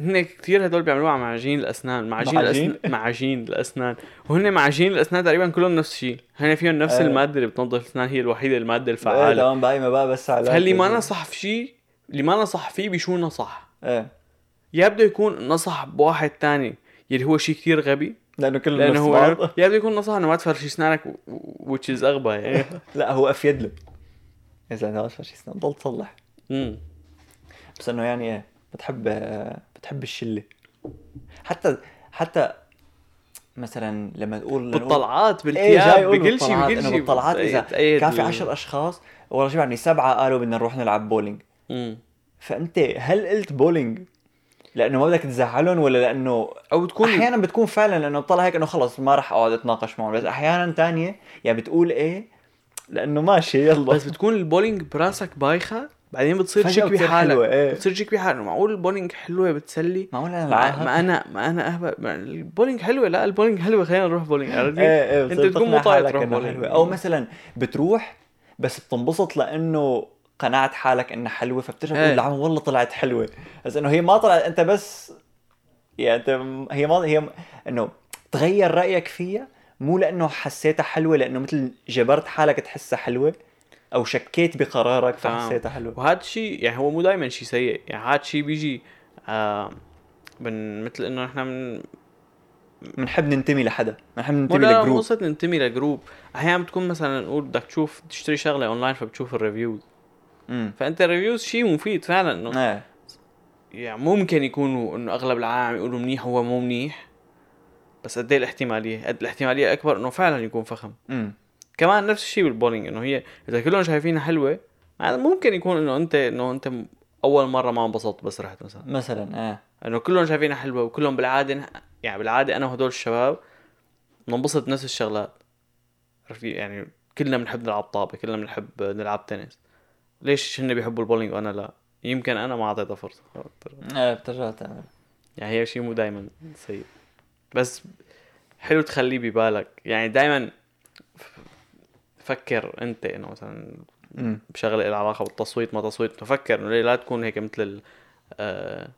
S2: هن كثير هدول بيعملوها على معاجين الأسنان معاجين
S1: معاجين؟
S2: الاسنان معاجين الأسنان. وهن معاجين الأسنان تقريبا كلهم نفس الشيء. هن فيهم نفس
S1: إيه.
S2: المادة اللي بتنظف الأسنان هي الوحيدة المادة
S1: إيه
S2: الفعالة.
S1: تمام باقي ما بقى بس على
S2: فاللي ما نصح في شيء اللي ما نصح فيه بشو نصح؟
S1: إيه.
S2: يا بده يكون نصح بواحد تاني يلي هو شيء كثير غبي.
S1: لأنه كله لأنه
S2: هو بده يكون نصح إنه ما تفرشي اسنانك which is أغبى يعني.
S1: لا هو أفيد له. أنت ما شيء اسمه ضل تصلح.
S2: مم.
S1: بس إنه يعني إيه بتحب بتحب الشلة. حتى حتى مثلا لما تقول
S2: بالطلعات
S1: إيه
S2: بالثياب
S1: أقول
S2: بكل شيء بكل شيء
S1: بالطلعات
S2: إذا
S1: كان في
S2: ال-
S1: عشر أشخاص والله شو يعني سبعة قالوا بدنا نروح نلعب بولينج
S2: مم.
S1: فأنت هل قلت بولينج لأنه ما بدك تزعلهم ولا لأنه
S2: أو بتكون
S1: أحيانا بتكون فعلا لأنه بتطلع هيك إنه خلص ما راح أقعد أتناقش معهم. بس أحيانا تانية يعني بتقول إيه؟ لأنه ماشي يلا.
S2: بس بتكون البولينج براسك بايخة بعدين بتصير
S1: فجأة
S2: تشك
S1: بتصير
S2: بحالك
S1: حلوة، إيه.
S2: بتصير تشك بحالك معقول البولينج حلوة بتسلي؟
S1: معقول أنا
S2: مع؟ ما أنا ما أنا أهبل. البولينج حلوة لا البولينج حلوة. خلينا نروح بولينج
S1: إيه
S2: إيه
S1: أنت
S2: بتكون
S1: تقنع
S2: مو طايق
S1: حالك
S2: تروح بولينج.
S1: أو مثلا بتروح بس بتنبسط لأنه قنعت حالك إنها حلوة فبترجع. تقول العم والله طلعت حلوة. بس إنه هي ما طلعت أنت بس يعني أنت هي ما هي إنه تغير رأيك فيها مو لأنه حسيتها حلوة لأنه مثل جبرت حالك تحسها حلوة أو شكيت بقرارك. فحسيتها حلوة.
S2: وهذا الشيء يعني هو مو دائما شيء سيء يعني هذا الشيء بيجي آه من مثل إنه نحن من
S1: بنحب ننتمي لحدا بنحب ننتمي
S2: ل
S1: group.
S2: قصة ننتمي ل group. أحيانا بتكون مثلا نقول بدك تشوف تشتري شغلة أونلاين فبتشوف ال
S1: reviews.
S2: فأنت ال reviews شيء مفيد فعلا إنه
S1: إيه.
S2: يعني ممكن يكونوا إنه أغلب العالم يقولوا منيح هو مو منيح بس قد إيه الاحتمالية؟ قد الاحتمالية أكبر إنه فعلا يكون فخم.
S1: امم
S2: كمان نفس الشيء بالبولينج إنه هي إذا كلهم شايفينها حلوة يعني ممكن يكون إنه أنت إنه أنت أول مرة ما انبسطت بس رحت مثلا.
S1: مثلا إيه.
S2: إنه كلهم شايفينها حلوة وكلهم بالعادة يعني بالعادة أنا وهدول الشباب بننبسط بنفس الشغلات. عرفتي يعني كلنا بنحب نلعب طابة كلنا بنحب نلعب تنس. ليش هن بيحبوا البولينج وأنا لا؟ يمكن أنا ما اعطيتها فرصة.
S1: إيه بترجع تعمل
S2: يعني هي شيء مو دائما سيء. بس حلو تخليه ببالك. يعني دائما فكر أنت إنه مثلا بشغلة لها علاقة بالتصويت ما تصويت تفكر إنه لا تكون هيك مثل ال آه،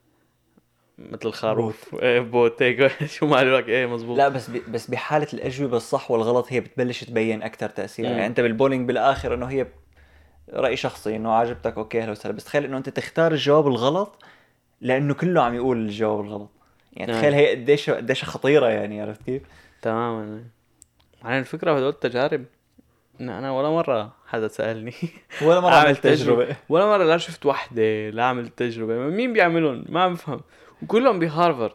S2: مثل الخروف. إيه بوت. هيك شو ما قالوا لك إيه مزبوط.
S1: لا بس ب... بس بحالة الأجوبة الصح والغلط هي بتبلش تبين أكثر تأثير.
S2: مم.
S1: يعني أنت بالبولينج بالآخر إنه هي رأي شخصي إنه عجبتك أوكي أهلا وسهلا بس تخيل إنه أنت تختار الجواب الغلط لأنه كله عم يقول الجواب الغلط. يعني
S2: نعم.
S1: تخيل هي قديش قديش خطيرة يعني عرفت كيف؟
S2: تماما. على الفكرة هدول التجارب إن أنا ولا مرة حدا سألني.
S1: ولا
S2: مرة
S1: عملت تجربة.
S2: ولا مرة لا شفت وحدة لا عملت تجربة. مين بيعملهم؟ ما عم بفهم. وكلهم بهارفرد.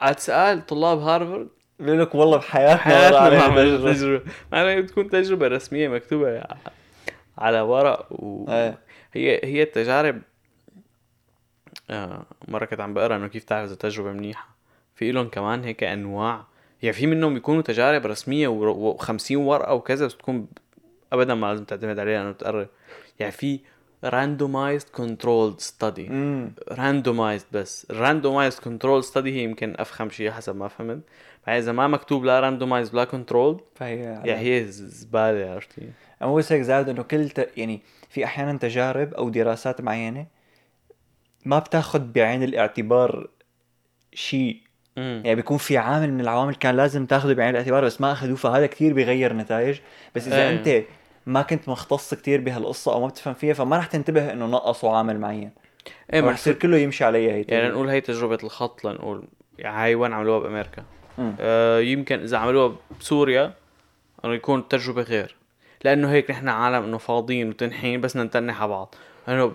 S2: عاد سأل طلاب هارفرد.
S1: بيقول لك والله بحياتنا
S2: حياتنا ما عملت
S1: تجربة.
S2: تجربة. مع إنها بتكون تجربة رسمية مكتوبة. على ورق و...
S1: إيه
S2: هي هي التجارب آه مرة كنت عم بقرأ إنه كيف تعرف إذا تجربة منيحة. في لهم كمان هيك أنواع. يعني في منهم بيكونوا تجارب رسمية و50 ورقة وكذا بس تكون ابدا ما لازم تعتمد عليها انه تقرب يعني في controlled study.
S1: امم
S2: randomized بس. Randomized controlled study هي يمكن أفخم شيء حسب ما فهمت يعني إذا ما مكتوب لا randomized ولا controlled
S1: فهي
S2: يعني هي زبالة عرفتي
S1: هيك زاد إنه كل ت... يعني في أحيانا تجارب أو دراسات معينة ما بتاخذ بعين الاعتبار شيء.
S2: امم
S1: يعني بيكون في عامل من العوامل كان لازم تاخذه بعين الاعتبار بس ما أخذوه فهذا كثير بيغير نتائج. بس إذا
S2: إيه.
S1: أنت ما كنت مختص كثير بهالقصة أو ما بتفهم فيها فما رح تنتبه إنه نقصوا عامل معين.
S2: إيه
S1: رح
S2: ما
S1: يصير كله يمشي عليها هي
S2: يعني نقول هي تجربة الخط لنقول يعني هاي وين عملوها بأمريكا.
S1: مم.
S2: آه يمكن إذا عملوها بسوريا إنه يكون التجربة غير لأنه هيك نحن عالم إنه فاضيين وتنحين بس ننتنح على بعض.
S1: ما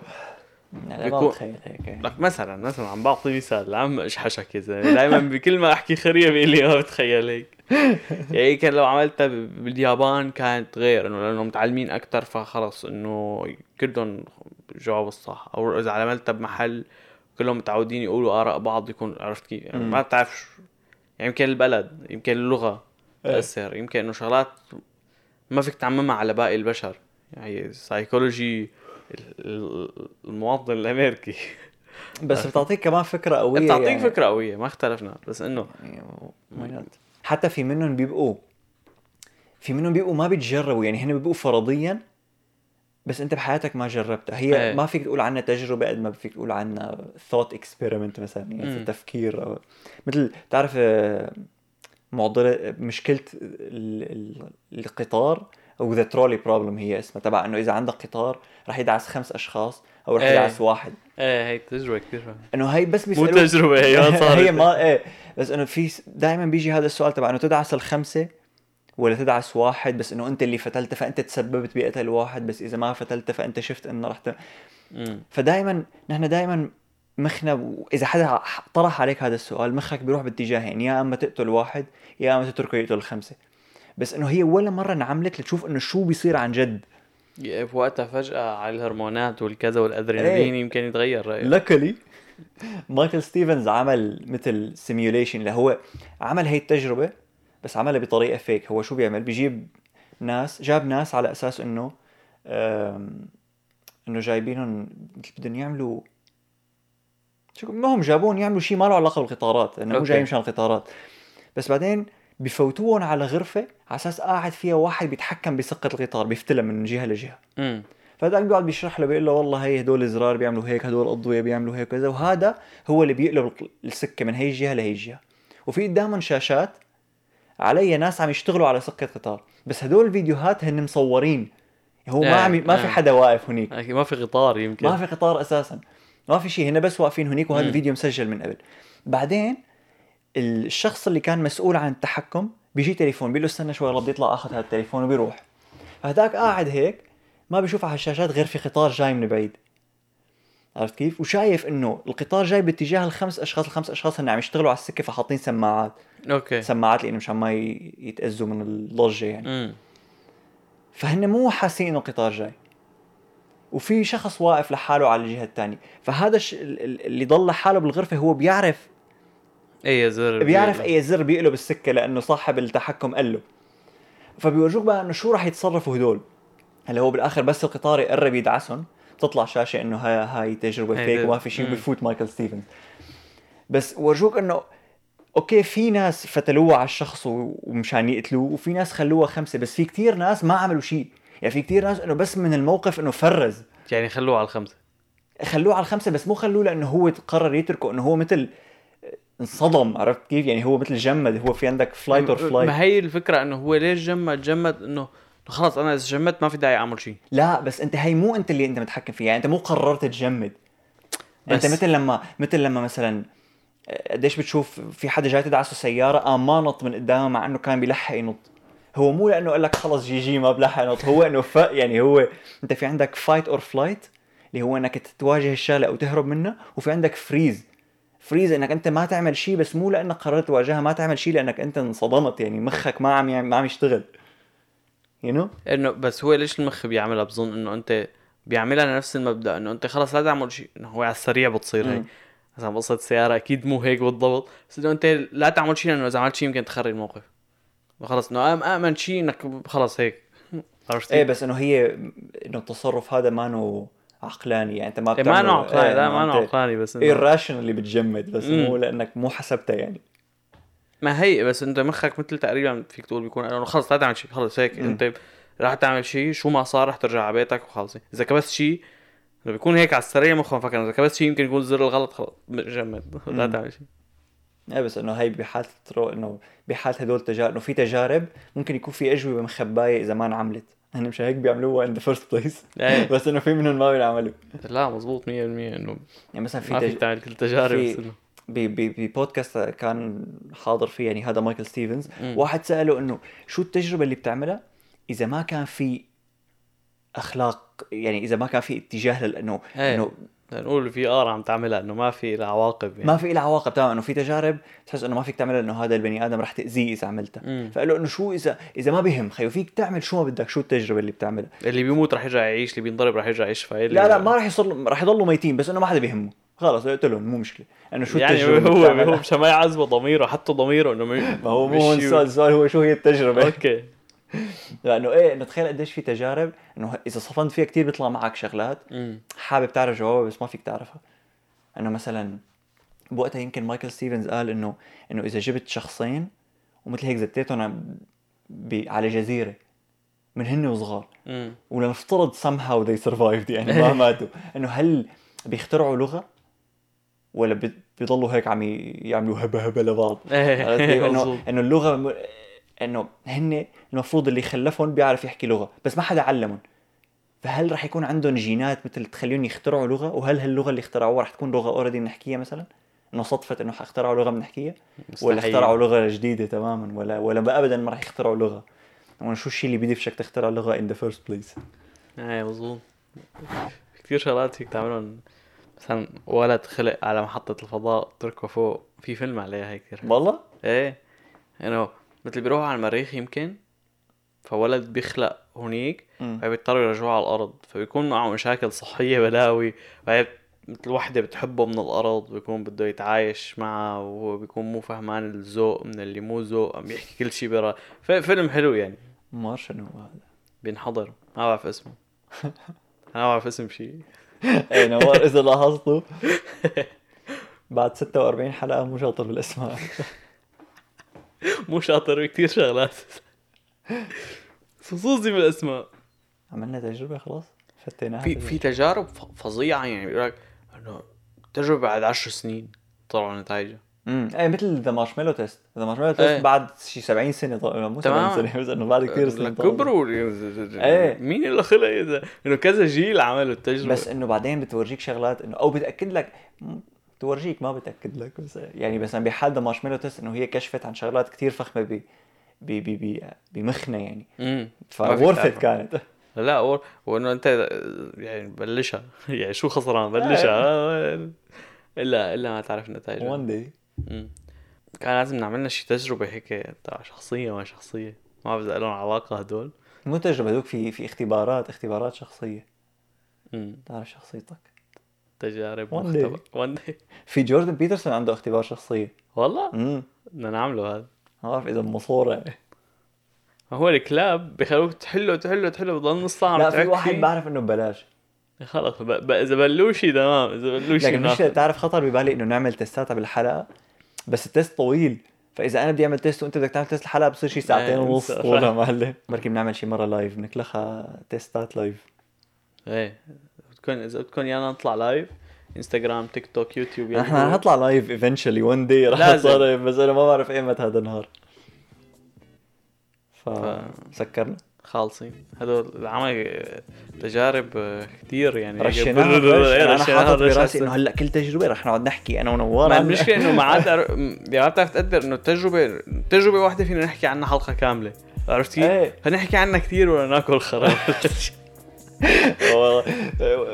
S2: بيكون-
S1: بتخيل هيك يعني.
S2: لك مثلا مثلا عم بعطي مثال عم اشحشك يا زلمة دائما بكل ما أحكي خريه بيقول لي ما بتخيل هيك يعني كان لو عملتها باليابان كانت غير إنه لأنه متعلمين أكثر فخلص إنه كلهم جواب الصح أو إذا عملتها بمحل كلهم متعودين يقولوا آراء بعض يكون عرفت كيف يعني. ما بتعرف يعني يمكن البلد يمكن اللغة
S1: إيه.
S2: تأثر يمكن إنه شغلات ما فيك تعممها على باقي البشر يعني سايكولوجي المواطن الأمريكي
S1: بس بتعطيك كمان فكرة قوية
S2: بتعطيك
S1: يعني.
S2: فكرة قوية ما اختلفنا بس
S1: إنه؟ حتى في منهم بيبقوا في منهم بيبقوا ما بيتجربوا يعني هن بيبقوا فرضيا بس أنت بحياتك ما جربتها هي
S2: إيه.
S1: ما فيك تقول عنها تجربة قد ما فيك تقول عنها thought experiment مثلا يعني. التفكير أو مثل تعرف آه، معضلة مشكلة ال- ال- القطار أو the trolley problem هي اسمها. تبع إنه إذا عندك قطار رح يدعس خمس أشخاص أو رح
S2: إيه.
S1: يدعس واحد.
S2: إيه هي تجربة كثير
S1: إنه هي بس
S2: مو
S1: بيسالوك
S2: تجربة هي ما صارت.
S1: هي ما إيه. بس إنه في دائما بيجي هذا السؤال تبع إنه تدعس الخمسة ولا تدعس واحد؟ بس إنه أنت اللي فتلت فأنت تسببت بقتل واحد بس إذا ما فتلت فأنت شفت إنه رح ت... فدائما نحن دائما مخنا إذا حدا طرح عليك هذا السؤال مخك بيروح باتجاه يعني يا أما تقتل واحد يا أما تتركه يقتل الخمسة. بس إنه هي ولا مرة انعملت لتشوف إنه شو بيصير عن جد.
S2: في وقتها فجأة على الهرمونات والكذا والأدرينالين
S1: إيه.
S2: يمكن يتغير رايك
S1: لك لك مايكل ستيفنز عمل مثل simulation اللي هو عمل هي التجربة بس عملها بطريقة fake هو شو بيعمل؟ بيجيب ناس جاب ناس على أساس إنه إنه جايبينهم بدهم يعملوا؟ شو ما هم جابون يعملوا شيء ما له علاقة بالقطارات لأنه مو. جاي مشان القطارات. بس بعدين بفوتوهم على غرفة على أساس قاعد فيها واحد بيتحكم بسقه القطار بيفتلها من جهة لجهة.
S2: امم
S1: فهذاك بيقعد بيشرح له بيقول له والله هي هدول الزرار بيعملوا هيك هدول الأضوية بيعملوا هيك كذا وهذا هو اللي بيقلب السكة من هي الجهة لهي الجهة. وفي قدامهم شاشات عليها ناس عم يشتغلوا على سقه قطار. بس هدول الفيديوهات هن مصورين. هو ما
S2: آه،
S1: عم ما في
S2: آه.
S1: حدا واقف هنيك.
S2: ما في قطار يمكن.
S1: ما في قطار أساسا. ما في شيء هن بس واقفين هنيك وهذا. الفيديو مسجل من قبل. بعدين الشخص اللي كان مسؤول عن التحكم بيجي تليفون بيقول له استنى شوي رب يطلع اخذ هذا التليفون وبيروح. فهداك قاعد هيك ما بيشوف على الشاشات غير في قطار جاي من بعيد. عرفت كيف؟ وشايف إنه القطار جاي باتجاه الخمس أشخاص، الخمس أشخاص هن عم يشتغلوا على السكة فحاطين سماعات،
S2: أوكي.
S1: سماعات لإنه مشان ما يتأذوا من الضجه يعني.
S2: امم
S1: فهن مو حاسين إنه القطار جاي. وفي شخص واقف لحاله على الجهة الثانية فهذا الش... اللي ضل لحاله بالغرفة هو بيعرف
S2: أي زر
S1: بيعرف أي زر بيقلب السكة لأنه صاحب التحكم قال له. فبيورجوك بقى إنه شو راح يتصرفوا هدول؟ اللي هو بالآخر بس القطار يقرب يدعسهم تطلع شاشة إنه هاي هاي تجربة
S2: هي fake.
S1: وما في شيء
S2: مم.
S1: بفوت مايكل ستيفنز. بس ورجوك إنه أوكي في ناس فتلوها على الشخص ومشان يقتلوه وفي ناس خلوها خمسة بس في كتير ناس ما عملوا شيء. يعني في كتير ناس إنه بس من الموقف إنه freeze.
S2: يعني خلوه على الخمسة.
S1: خلوه على الخمسة بس مو خلوه لأنه هو قرر يتركه إنه هو مثل انصدم عرفت كيف؟ يعني هو مثل جمد هو في عندك fight or flight
S2: ما هي الفكرة إنه هو ليش جمد؟ جمد إنه خلص أنا إذا جمدت ما في داعي أعمل شيء.
S1: لا بس أنت هي مو أنت اللي أنت متحكم فيها يعني أنت مو قررت تجمد.
S2: أنت
S1: مثل لما مثل لما مثلا آه، قديش بتشوف في حدا جاي تدعسه سيارة قام ما نط من قدامه مع إنه كان بيلحق ينط. هو مو لأنه قال لك خلص جي جي ما بلحق ينط هو إنه ف... يعني هو أنت في عندك fight or flight اللي هو إنك تواجه الشغلة أو تهرب منها وفي عندك freeze freeze إنك أنت ما تعمل شيء بس مو لأنك قررت تواجهها ما تعمل شيء لأنك أنت انصدمت يعني مخك ما عم يعمل ما عم يشتغل. you you know?
S2: إنه بس هو ليش المخ بيعملها؟ بظن إنه أنت بيعملها نفس المبدأ إنه أنت خلص لا تعمل شيء. إنه هو على السريع بتصير هيك. مثلا قصة السيارة أكيد مو هيك بالضبط. بس إنه أنت لا تعمل شيء لأنه إذا عملت شيء يمكن تخرب الموقف. خلص إنه آمن شيء إنك خلص هيك. عرفت إيه؟
S1: بس إنه هي إنه التصرف هذا ما إنه عقلاني يعني أنت ما
S2: إيه ما
S1: بتعمله-
S2: انه عقلاني
S1: إيه،
S2: لا ما انه عقلاني بس انه
S1: irrational اللي بتجمد بس. مو لأنك مو حسبتها يعني
S2: ما هي بس أنت مخك مثل تقريبا فيك تقول بيكون إنه خلص لا تعمل شيء خلص هيك
S1: مم.
S2: أنت رح تعمل شيء شو ما صار رح ترجع على بيتك وخلص إذا كبست شيء إنه بيكون هيك على السريع مخه مفكر إذا كبست شيء يمكن يكون الزر الغلط خلص جمد لا. تعمل شيء
S1: إيه بس إنه هي بحالة إنه بحالة هدول التجارب إنه في تجارب ممكن يكون في أجوبة مخبايه إذا ما انعملت هن مش هيك بيعملوها in the first place
S2: إيه.
S1: بس إنه في منهم ما بينعملوا
S2: لا مزبوط 100% إنه
S1: يعني مثلا في
S2: ما
S1: تج...
S2: كل التجارب
S1: في-
S2: بس
S1: إنه ببودكاست كان حاضر فيه يعني هذا مايكل ستيفنز
S2: مم.
S1: واحد سأله إنه شو التجربة اللي بتعملها إذا ما كان في أخلاق يعني إذا ما كان في اتجاه لأنه
S2: إيه.
S1: إنه
S2: نقول في ار عم تعملها إنه ما في لها عواقب يعني.
S1: ما في لها عواقب تماما إنه في تجارب تحس إنه ما فيك تعملها إنه هذا البني آدم رح تأذيه إذا عملتها. فقال له إنه شو إذا إذا ما بهم خيو فيك تعمل شو ما بدك شو التجربة اللي بتعملها؟
S2: اللي بيموت رح يرجع يعيش اللي بينضرب رح يرجع يشفى. اللي
S1: لا لا ما رح يصير رح يضلوا ميتين بس إنه ما حدا بيهمه. خلص قلتلهم مو مشكلة. إنه شو
S2: يعني
S1: التجربة اللي
S2: هو؟ هو مشان ما يعذبه ضميره حتى ضميره إنه
S1: ما هو مو السؤال السؤال هو شو هي التجربة؟
S2: okay.
S1: لأنه إيه إنه تخيل قديش في تجارب إنه إذا صفنت فيها كتير بيطلع معك شغلات حابب تعرف جوابها بس ما فيك تعرفها. إنه مثلا بوقتها يمكن مايكل ستيفنز قال إنه إنه إذا جبت شخصين ومثل هيك زتيتهم على جزيرة من هن وصغار ولنفترض somehow they survived يعني ما ماتوا. إنه هل بيخترعوا لغة ولا بي- بيضلوا هيك عم يعملوا هبه هبه لبعض؟ كيف؟ إنه. إنه اللغة إنه هن المفروض اللي خلفهم بيعرف يحكي لغة بس ما حدا علمهم. فهل رح يكون عندهم جينات مثل تخليهم يخترعوا لغة؟ وهل هاللغة اللي اخترعوها رح تكون لغة اوريدي بنحكيها مثلا؟ إنه صدفة إنه اخترعوا لغة بنحكيها ولا. اخترعوا لغة جديدة تماما؟ ولا ولا ابدا ما رح يخترعوا لغة. شو الشيء اللي بيدفشك تخترع لغة in the first place
S2: إيه مظبوط كثير شغلات فيك تعملهم. مثلا ولد خلق على محطة الفضاء تركه فوق. في فيلم عليها هيك
S1: والله؟
S2: إيه. إنه مثل بيروحوا على المريخ يمكن فولد بيخلق هونيك. فبيضطروا يرجعوه على الأرض. فبيكون معه مشاكل صحية بلاوي. فهي مثل وحدة بتحبه من الأرض بيكون بده يتعايش معها وهو بيكون مو فهمان الذوق من اللي مو ذوق عم يحكي كل شيء برا. فيلم حلو يعني.
S1: ما بعرف شنو هذا؟
S2: بينحضر. ما بعرف اسمه. أنا ما بعرف اسم شيء
S1: اي نوار إذا لاحظتوا. بعد 46 حلقة مو شاطر بالأسماء.
S2: مو شاطر بكثير شغلات. خصوصي بالأسماء.
S1: عملنا تجربة خلاص؟ فتيناها
S2: في في تجارب فظيعة يعني بيقول لك إنه تجربة بعد عشر سنين طلعوا نتائجها.
S1: امم إيه مثل the marshmallow test the
S2: marshmallow.
S1: test بعد شي 70 سنة طبعا مو 70
S2: تمام.
S1: سنة بس إنه بعد كثير سنين.
S2: كبروا.
S1: إيه.
S2: مين اللي خلق إذا؟ إنه كذا جيل عملوا التجربة.
S1: بس إنه بعدين بتورجيك شغلات إنه أو بتأكد لك بتورجيك ما بتأكد لك بس يعني مثلا بحال the marshmallow test إنه هي كشفت عن شغلات كثير فخمة ب ب ب ب بمخنا يعني.
S2: امم
S1: فورثت. كانت.
S2: لا أور... وإنه أنت يعني بلشها. يعني شو خسران؟ بلشها. إلا إلا ما تعرف النتائج.
S1: one
S2: day. كان لازم نعملنا شي تجربة هيك تبع شخصية ما شخصية. ما بعرف اذا لهم علاقة هدول.
S1: مو تجربة هذوك في في اختبارات اختبارات شخصية.
S2: مم.
S1: تعرف شخصيتك.
S2: تجارب
S1: One
S2: مختبر. وان داي
S1: في جوردن بيترسون عنده اختبار شخصية.
S2: والله؟
S1: امم
S2: بدنا نعمله هذا.
S1: ما بعرف إذا مصورة.
S2: ما هو الكلاب بيخلوك تحله تحله تحله بضل نص ساعة
S1: لا في واحد. بعرف إنه ببلاش.
S2: خلص ب... ب... إذا بلوشي تمام إذا بلوشي
S1: لكن مش
S2: بناخد.
S1: تعرف خطر ببالي إنه نعمل تستات بالحلقة؟ بس ال test طويل. فإذا أنا بدي أعمل test وأنت بدك تعمل test الحلقة بصير شي ساعتين
S2: إيه،
S1: ونص. طولها معلم. بركي بنعمل شي مرة live بنكلخها تيستات live
S2: إيه. بتكون إذا بدكم يانا نطلع live انستغرام تيك توك يوتيوب يعني
S1: أحنا هنطلع live eventually one day رح. نطلع live بس أنا ما بعرف ايمت هذا النهار ف سكرنا
S2: خالصين هدول العمل تجارب كثير يعني
S1: رشيناها
S2: إيه، أنا
S1: حاطط براسي. إنه هلأ كل تجربة رح نقعد نحكي أنا ونوار
S2: ما المشكلة إنه ما عاد أر- يعني ما بتعرف تقدر إنه التجربه تجربه واحدة فينا نحكي عنها حلقة كاملة عرفت كيف؟
S1: إيه.
S2: فنحكي عنها كثير ولا ناكل خراب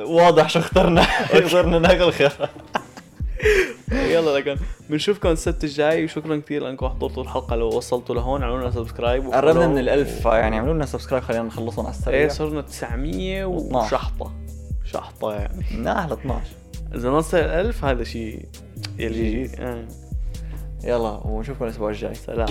S1: واضح شو اخترنا. صرنا ناكل خير
S2: يلا لكن بنشوفكم السبت الجاي. وشكرا كثير لأنكم حضرتوا الحلقة لو وصلتوا لهون. اعملوا لنا subscribe
S1: قربنا من الألف فيعني اعملوا لنا subscribe خلينا نخلصهم على السريع.
S2: إيه صرنا 900 وشحطة. شحطة يعني.
S1: ناحل 12
S2: إذا نوصل الألف هذا شيء يلي
S1: جي.
S2: آه.
S1: يلا ونشوفكم الأسبوع الجاي.
S2: سلام.